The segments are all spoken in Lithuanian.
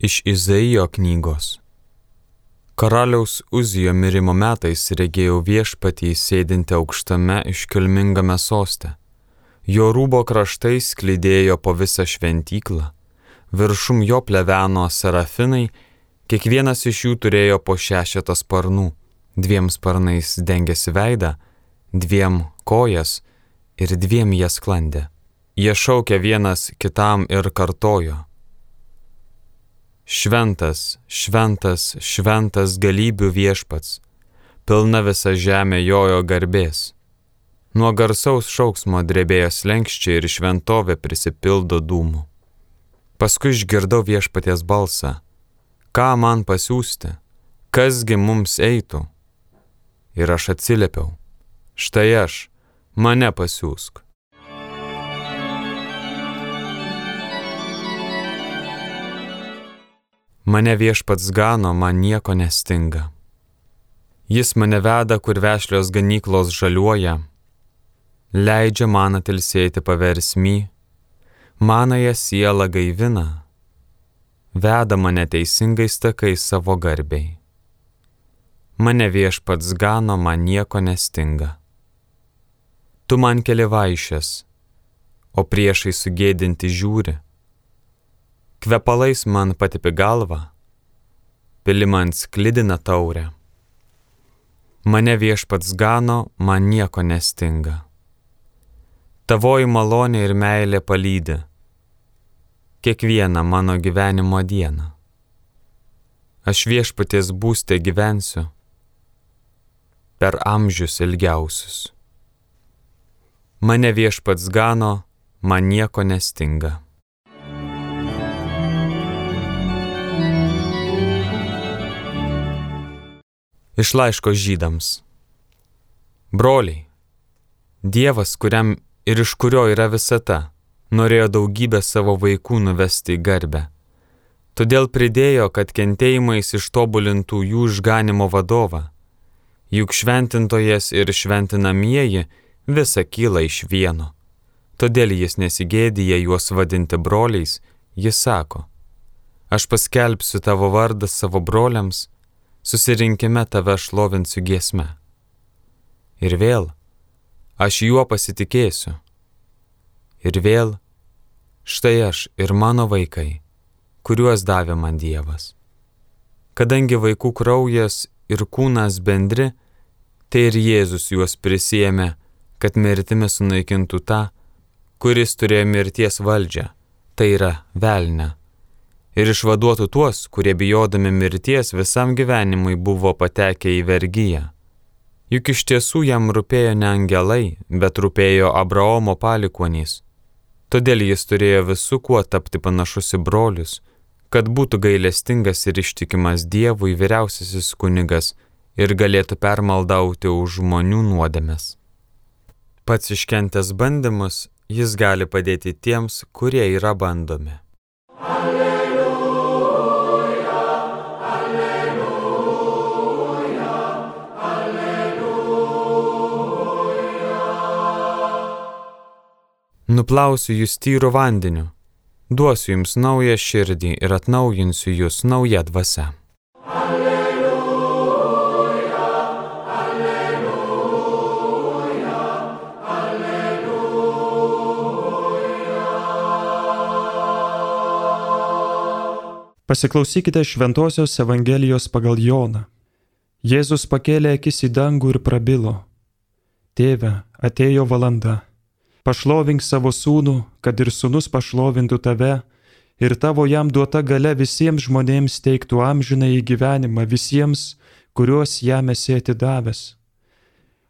Iš Izaijo knygos. Karaliaus Uzijo mirimo metais regėjau viešpatį sėdinti aukštame iškilmingame soste. Jo rūbo kraštai sklydėjo po visą šventyklą, viršum jo pleveno serafinai, kiekvienas iš jų turėjo po šešetą sparnų, dviem sparnais dengėsi veidą, dviem kojas ir dviem jie sklandė. Jie šaukė vienas kitam ir kartojo Šventas, šventas, šventas galybių viešpats, pilna visa žemė jojo garbės. Nuo garsaus šauksmo drebėjo slengščiai ir šventovė prisipildo dūmų. Paskui išgirdau viešpaties balsą. Ką man pasiūsti? Kasgi mums eitų? Ir aš atsiliepiau. Štai aš, mane pasiūsk. Mane viešpats gano, man nieko nestinga. Jis mane veda, kur vešlios ganyklos žaliuoja, leidžia man atilsėti paversmy, manąją sielą gaivina, veda mane teisingais takais savo garbiai. Mane viešpats gano, man nieko nestinga. Tu man keli vaišės, o priešai sugėdinti žiūri kvepalais man patipi galvą, pili man sklidina taurę. Mane viešpats gano, man nieko nestinga. Tavoji malonė ir meilė palydė kiekvieną mano gyvenimo dieną. Aš viešpaties būstė gyvensiu per amžius ilgiausius. Mane viešpats gano, man nieko nestinga. Iš laiško žydams. Broliai, Dievas, kuriam ir iš kurio yra visata, norėjo daugybę savo vaikų nuvesti į garbę. Todėl pridėjo, kad kentėjimais ištobulintų jų išganimo vadovą. Juk šventintojas ir šventinamieji visa kyla iš vieno. Todėl jis nesigėdija juos vadinti broliais, jis sako, aš paskelbsiu tavo vardą savo broliams, susirinkime tave šlovinsiu giesme. Ir vėl, aš juo pasitikėsiu. Ir vėl, štai aš ir mano vaikai, kuriuos davė man Dievas. Kadangi vaikų kraujas ir kūnas bendri, tai ir Jėzus juos prisėmė, kad mirtimi sunaikintų tą, kuris turėjo mirties valdžią, tai yra velnę ir išvaduotų tuos, kurie bijodami mirties visam gyvenimui buvo patekę į vergyją. Juk iš tiesų jam rūpėjo ne angelai, bet rūpėjo Abraomo palikonys. Todėl jis turėjo visų kuo tapti panašus į brolius, kad būtų gailestingas ir ištikimas Dievui vyriausiasis kunigas ir galėtų permaldauti už žmonių nuodėmes. Pats iškentęs bandymus, jis gali padėti tiems, kurie yra bandomi. Alleluja. Nuplausiu jūs tyru vandeniu, duosiu jums naują širdį ir atnaujinsiu jūs naują dvasę. Alleluja, alleluja, alleluja. Pasiklausykite Šventojios Evangelijos pagal Joną. Jėzus pakėlė akis į dangų ir prabilo. Tėve, atėjo valanda pašlovink savo sūnų, kad ir sūnus pašlovintų tave, ir tavo jam duota gale visiems žmonėms teiktų amžinai į gyvenimą visiems, kuriuos jam esi atidavęs.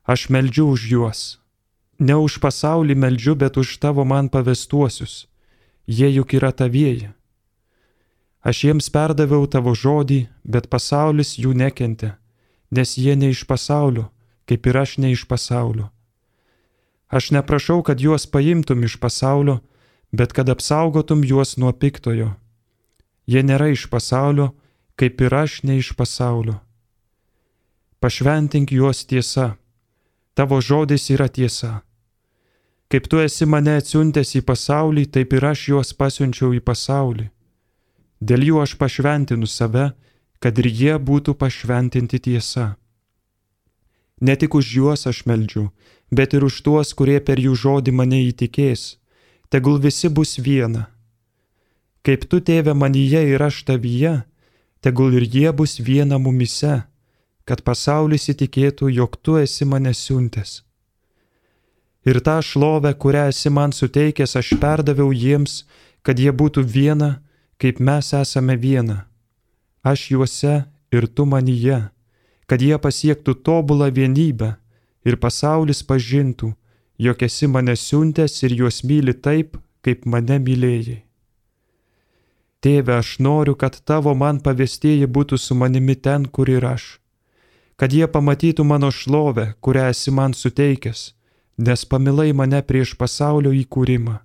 Aš meldžiu už juos. Ne už pasaulį meldžiu, bet už tavo man pavestuosius. Jie juk yra tavieji. Aš jiems perdaviau tavo žodį, bet pasaulis jų nekentė, nes jie ne iš pasaulio, kaip ir aš ne iš pasaulio. Aš neprašau, kad juos paimtum iš pasaulio, bet kad apsaugotum juos nuo piktojo. Jie nėra iš pasaulio, kaip ir aš ne iš pasaulio. Pašventink juos tiesa. Tavo žodis yra tiesa. Kaip tu esi mane atsiuntęs į pasaulį, taip ir aš juos pasiunčiau į pasaulį. Dėl jų aš pašventinu save, kad ir jie būtų pašventinti tiesa. Ne tik už juos aš meldžiu, bet ir už tuos, kurie per jų žodį mane įtikės. Tegul visi bus viena. Kaip tu, tėve, manyje ir aš tavyje, tegul ir jie bus viena mumise, kad pasaulis įtikėtų, jog tu esi mane siuntęs. Ir tą šlovę, kurią esi man suteikęs, aš perdaviau jiems, kad jie būtų viena, kaip mes esame viena. Aš juose ir tu manyje, kad jie pasiektų tobulą vienybę ir pasaulis pažintų, jog esi mane siuntęs ir juos myli taip, kaip mane mylėjai. Tėve, aš noriu, kad tavo man pavestieji būtų su manimi ten, kur ir aš, kad jie pamatytų mano šlovę, kurią esi man suteikęs, nes pamilai mane prieš pasaulio įkūrimą.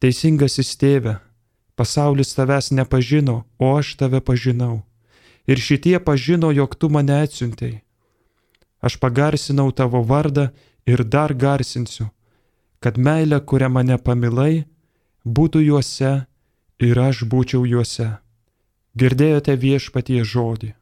Teisingasis tėve, pasaulis tavęs nepažino, o aš tave pažinau. Ir šitie pažino, jog tu mane atsiuntėjai. Aš pagarsinau tavo vardą ir dar garsinsiu, kad meilė, kurią mane pamilai, būtų juose ir aš būčiau juose. Girdėjote viešpatie žodį.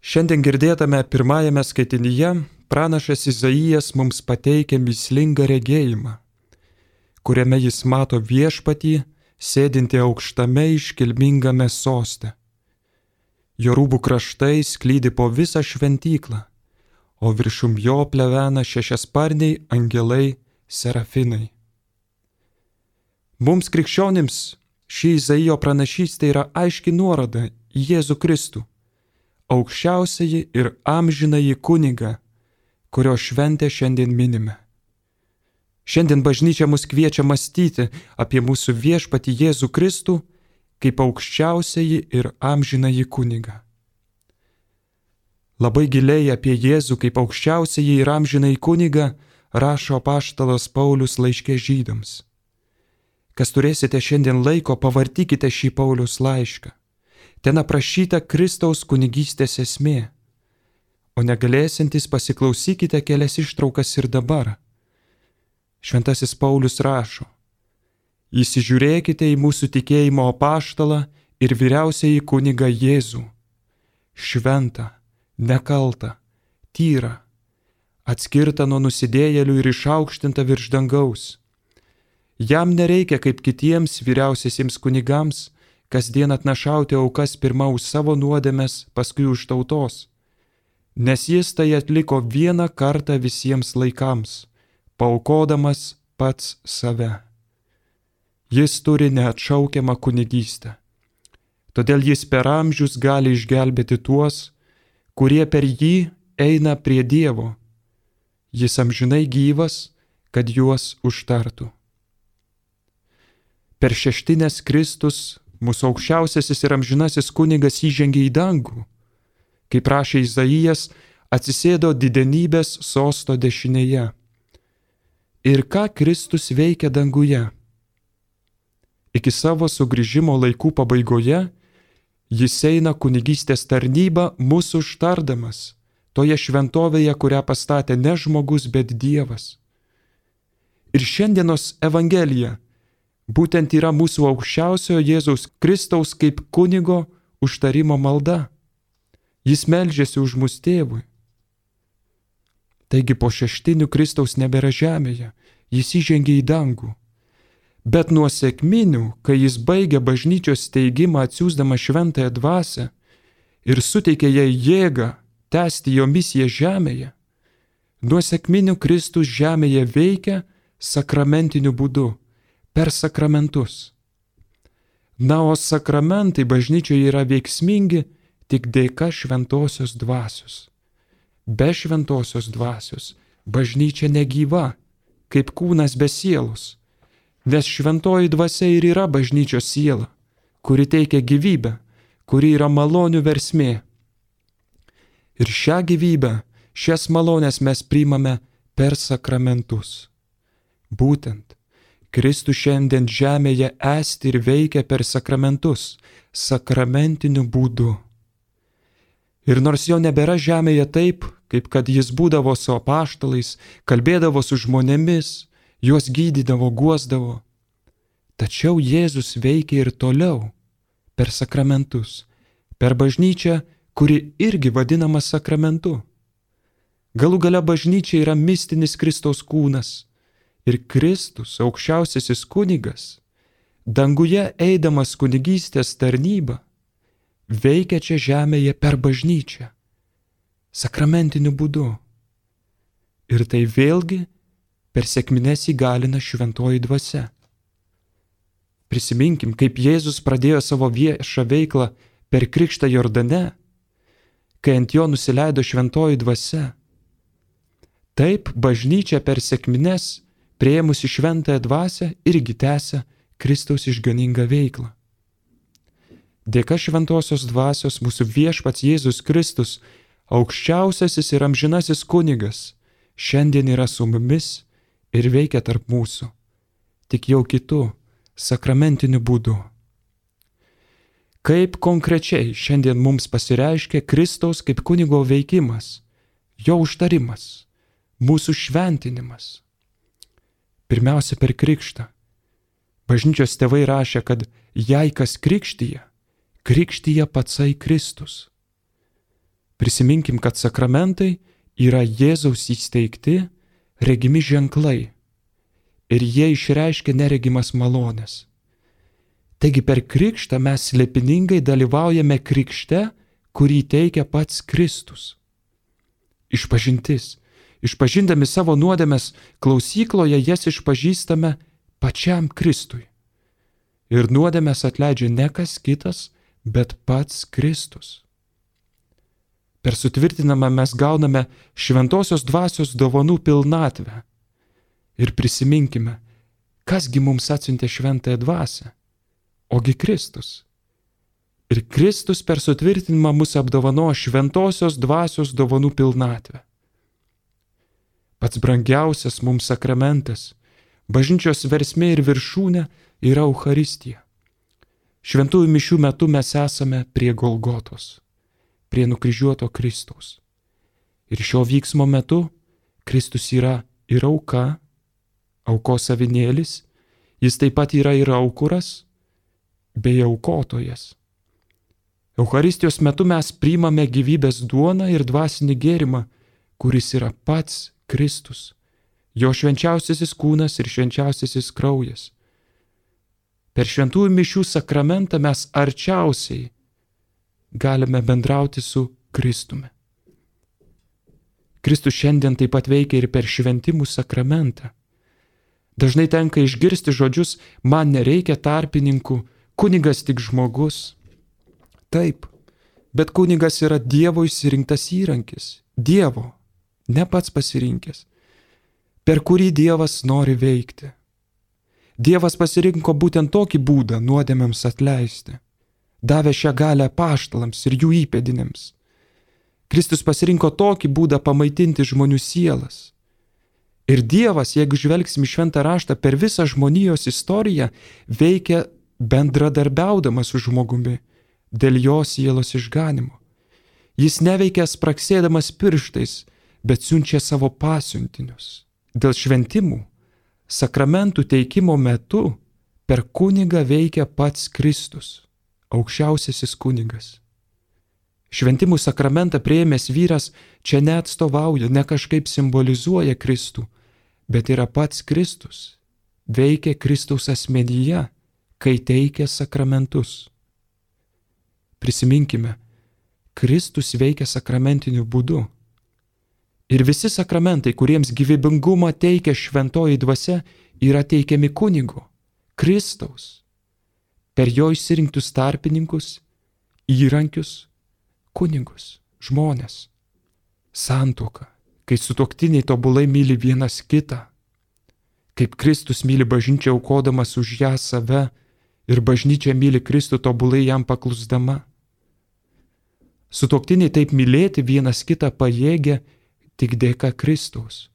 Šiandien girdėtame pirmajame skaitinyje pranašas Izaijas mums pateikia mislingą regėjimą, kuriame jis mato viešpatį sėdinti aukštame iškilmingame soste. Jo rūbų kraštai sklydi po visą šventyklą, o viršum jo plevena šešiasparniai angelai serafinai. Mums krikščionims ši Izaijo pranašystė yra aiški nuoroda į Jėzų Kristų, aukščiausiai ir amžinai kunigą, kurio šventę šiandien minime. Šiandien bažnyčia mus kviečia mąstyti apie mūsų viešpati Jėzų Kristų kaip aukščiausiai ir amžinai kunigą. Labai giliai apie Jėzų kaip aukščiausiai ir amžinai kunigą rašo paštalas Paulius laiškė žydams. Kas turėsite šiandien laiko, pavartykite šį Paulius laišką. Ten aprašyta Kristaus kunigystės esmė. O negalėsintis pasiklausykite kelias ištraukas ir dabar Šventasis Paulius rašo, Įsižiūrėkite į mūsų tikėjimo apaštalą ir vyriausiai kunigą Jėzų. Šventą, nekaltą, tyrą, atskirtą nuo nusidėjėlių ir išaukštintą virš dangaus. Jam nereikia kaip kitiems vyriausiasiems kunigams kasdien atnašauti aukas pirmą už savo nuodėmes, paskui už tautos, nes jis tai atliko vieną kartą visiems laikams paukodamas pats save. Jis turi neatšaukiamą kunigystę. Todėl jis per amžius gali išgelbėti tuos, kurie per jį eina prie Dievo. Jis amžinai gyvas, kad juos užtartų. Per šeštinės Kristus mūsų aukščiausiasis ir amžinasis kunigas įžengė į dangų. Kaip prašė Izaijas, atsisėdo didenybės sosto dešinėje ir ką Kristus veikia danguje. Iki savo sugrįžimo laikų pabaigoje jis eina kunigystės tarnybą mūsų užtardamas toje šventovėje, kurią pastatė ne žmogus, bet Dievas. Ir šiandienos Evangelija būtent yra mūsų aukščiausiojo Jėzaus Kristaus kaip kunigo užtarimo malda. Jis melžiasi už mus tėvui. Taigi po šeštinių Kristaus nebėra žemėje, jis įžengė į dangų. Bet nuo sėkminių, kai jis baigė bažnyčios steigimą atsiūsdama šventąją dvasę ir suteikė jai jėgą tęsti jo misiją žemėje, nuo sėkminių Kristus žemėje veikia sakramentiniu būdu, per sakramentus. Na, o sakramentai bažnyčioje yra veiksmingi tik dėka šventosios dvasios. Be šventosios dvasios bažnyčia negyva, kaip kūnas be sielos, nes šventoji dvasia ir yra bažnyčios siela, kuri teikia gyvybę, kuri yra malonių versmė. Ir šią gyvybę, šias malonės mes priimame per sakramentus. Būtent Kristus šiandien žemėje esti ir veikia per sakramentus, sakramentiniu būdu. Ir nors jo nebėra žemėje taip, kaip kad jis būdavo su apaštalais, kalbėdavo su žmonėmis, juos gydydavo, guosdavo. Tačiau Jėzus veikia ir toliau per sakramentus, per bažnyčią, kuri irgi vadinama sakramentu. Galų gale bažnyčia yra mistinis Kristaus kūnas ir Kristus, aukščiausiasis kunigas, danguje eidamas kunigystės tarnybą, veikia čia žemėje per bažnyčią, sakramentiniu būdu. Ir tai vėlgi per sėkmines įgalina šventoji dvasia. Prisiminkim, kaip Jėzus pradėjo savo viešą veiklą per Krikštą Jordane, kai ant jo nusileido šventoji dvasia. Taip bažnyčia per sėkmines, prieimusi šventąją dvasę, irgi tęsia Kristaus išganingą veiklą. Dėka šventosios dvasios mūsų viešpats Jėzus Kristus, aukščiausiasis ir amžinasis kunigas, šiandien yra su mumis ir veikia tarp mūsų, tik jau kitų sakramentiniu būdu. Kaip konkrečiai šiandien mums pasireiškia Kristaus kaip kunigo veikimas, jo užtarimas, mūsų šventinimas. Pirmiausia per krikštą. Bažnyčios tėvai rašė, kad jei kas krikštyje, krikštyje patsai Kristus. Prisiminkim, kad sakramentai yra Jėzaus įsteigti regimi ženklai ir jie išreiškia neregimas malonės. Taigi per krikštą mes slepiningai dalyvaujame krikšte, kurį teikia pats Kristus. Išpažintis. Išpažindami savo nuodėmės klausykloje jas išpažįstame pačiam Kristui. Ir nuodėmės atleidžia ne kas kitas, bet pats Kristus. Per sutvirtinamą mes gauname šventosios dvasios dovanų pilnatvę Ir prisiminkime, kasgi mums atsiuntė šventąją dvasę, ogi Kristus. Ir Kristus per sutvirtinimą mus apdovano šventosios dvasios dovanų pilnatvę. Pats brangiausias mums sakramentas, bažnyčios versmė ir viršūnė yra Euharistija. Šventųjų mišių metu mes esame prie Golgotos, prie nukryžiuoto Kristaus. Ir šio vyksmo metu Kristus yra ir auka, aukos savinėlis, jis taip pat yra ir aukuras bei aukotojas. Euharistijos metu mes priimame gyvybės duoną ir dvasinį gėrimą, kuris yra pats Kristus, jo švenčiausiasis kūnas ir švenčiausiasis kraujas. Per šventųjų mišių sakramentą mes arčiausiai galime bendrauti su Kristumi. Kristus šiandien taip pat veikia ir per šventimų sakramentą. Dažnai tenka išgirsti žodžius, man nereikia tarpininkų, kunigas tik žmogus. Taip, bet kunigas yra Dievo išsirinktas įrankis. Dievo, ne pats pasirinkęs, per kurį Dievas nori veikti. Dievas pasirinko būtent tokį būdą nuodėmėms atleisti. Davė šią galę paštalams ir jų įpėdinėms. Kristus pasirinko tokį būdą pamaitinti žmonių sielas. Ir Dievas, jeigu žvelgsim į šventą raštą, per visą žmonijos istoriją veikia bendradarbiaudamas su žmogumi dėl jo sielos išganimo. Jis neveikia spraksėdamas pirštais, bet siunčia savo pasiuntinius. Dėl šventimų, sakramentų teikimo metu per kunigą veikia pats Kristus, aukščiausiasis kunigas. Šventimų sakramentą prieimęs vyras čia neatstovauja, ne kažkaip simbolizuoja Kristų, bet yra pats Kristus, veikia Kristaus asmenyje, kai teikia sakramentus. Prisiminkime, Kristus veikia sakramentiniu būdu. Ir visi sakramentai, kuriems gyvybingumą teikia šventoji dvasia, yra teikiami kunigo, Kristaus, per jo išsirinktus tarpininkus, įrankius, kunigus, žmonės, santoką kai sutoktiniai tobulai myli vienas kitą, kaip Kristus myli bažnyčią aukodamas už ją save ir bažnyčia myli Kristų tobulai jam paklusdama. Sutoktiniai taip mylėti vienas kitą pajėgia tik dėka Kristaus,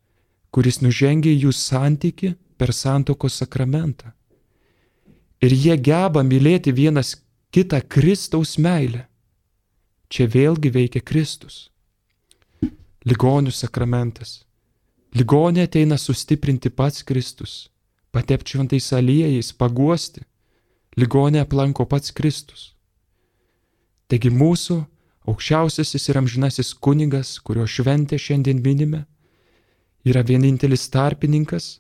kuris nužengė jų santyki per santokos sakramentą. Ir jie geba mylėti vienas kitą Kristaus meilę. Čia vėlgi veikia Kristus. ligonių sakramentas. Ligonė ateina sustiprinti pats Kristus, patepti šventais aliejais, paguosti. Ligonė aplanko pats Kristus. Taigi mūsų aukščiausiasis ir amžinasis kunigas, kurio šventę šiandien minime, yra vienintelis tarpininkas,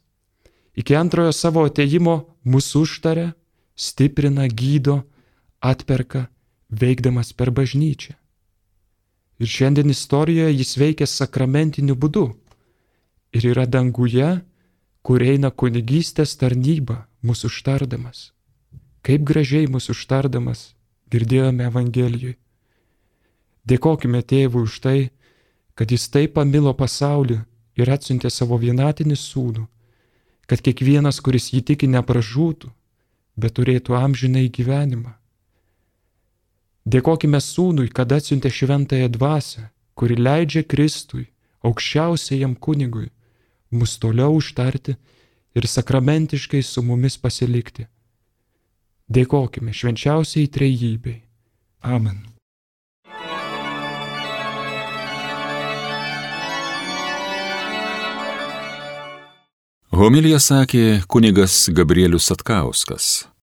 iki antrojo savo ateimo mūsų užtaria, stiprina, gydo, atperka, veikdamas per bažnyčią. Ir šiandien istorijoje jis veikia sakramentiniu būdu ir yra danguje, kur eina kunigystės tarnyba mūsų užtardamas. Kaip gražiai mūsų užtardamas girdėjome Evangelijoje. Dėkojime tėvui už tai, kad jis taip pamilo pasaulį ir atsiuntė savo vienatinį sūnų, kad kiekvienas, kuris jį tiki, nepražūtų, bet turėtų amžinai gyvenimą. Dėkojime sūnui, kad atsiuntė šventąją dvasę, kuri leidžia Kristui, aukščiausiajam kunigui, mus toliau užtarti ir sakramentiškai su mumis pasilikti. Dėkojime švenčiausiai trejybei. Amen. Homilija sakė kunigas Gabrielius Satkauskas.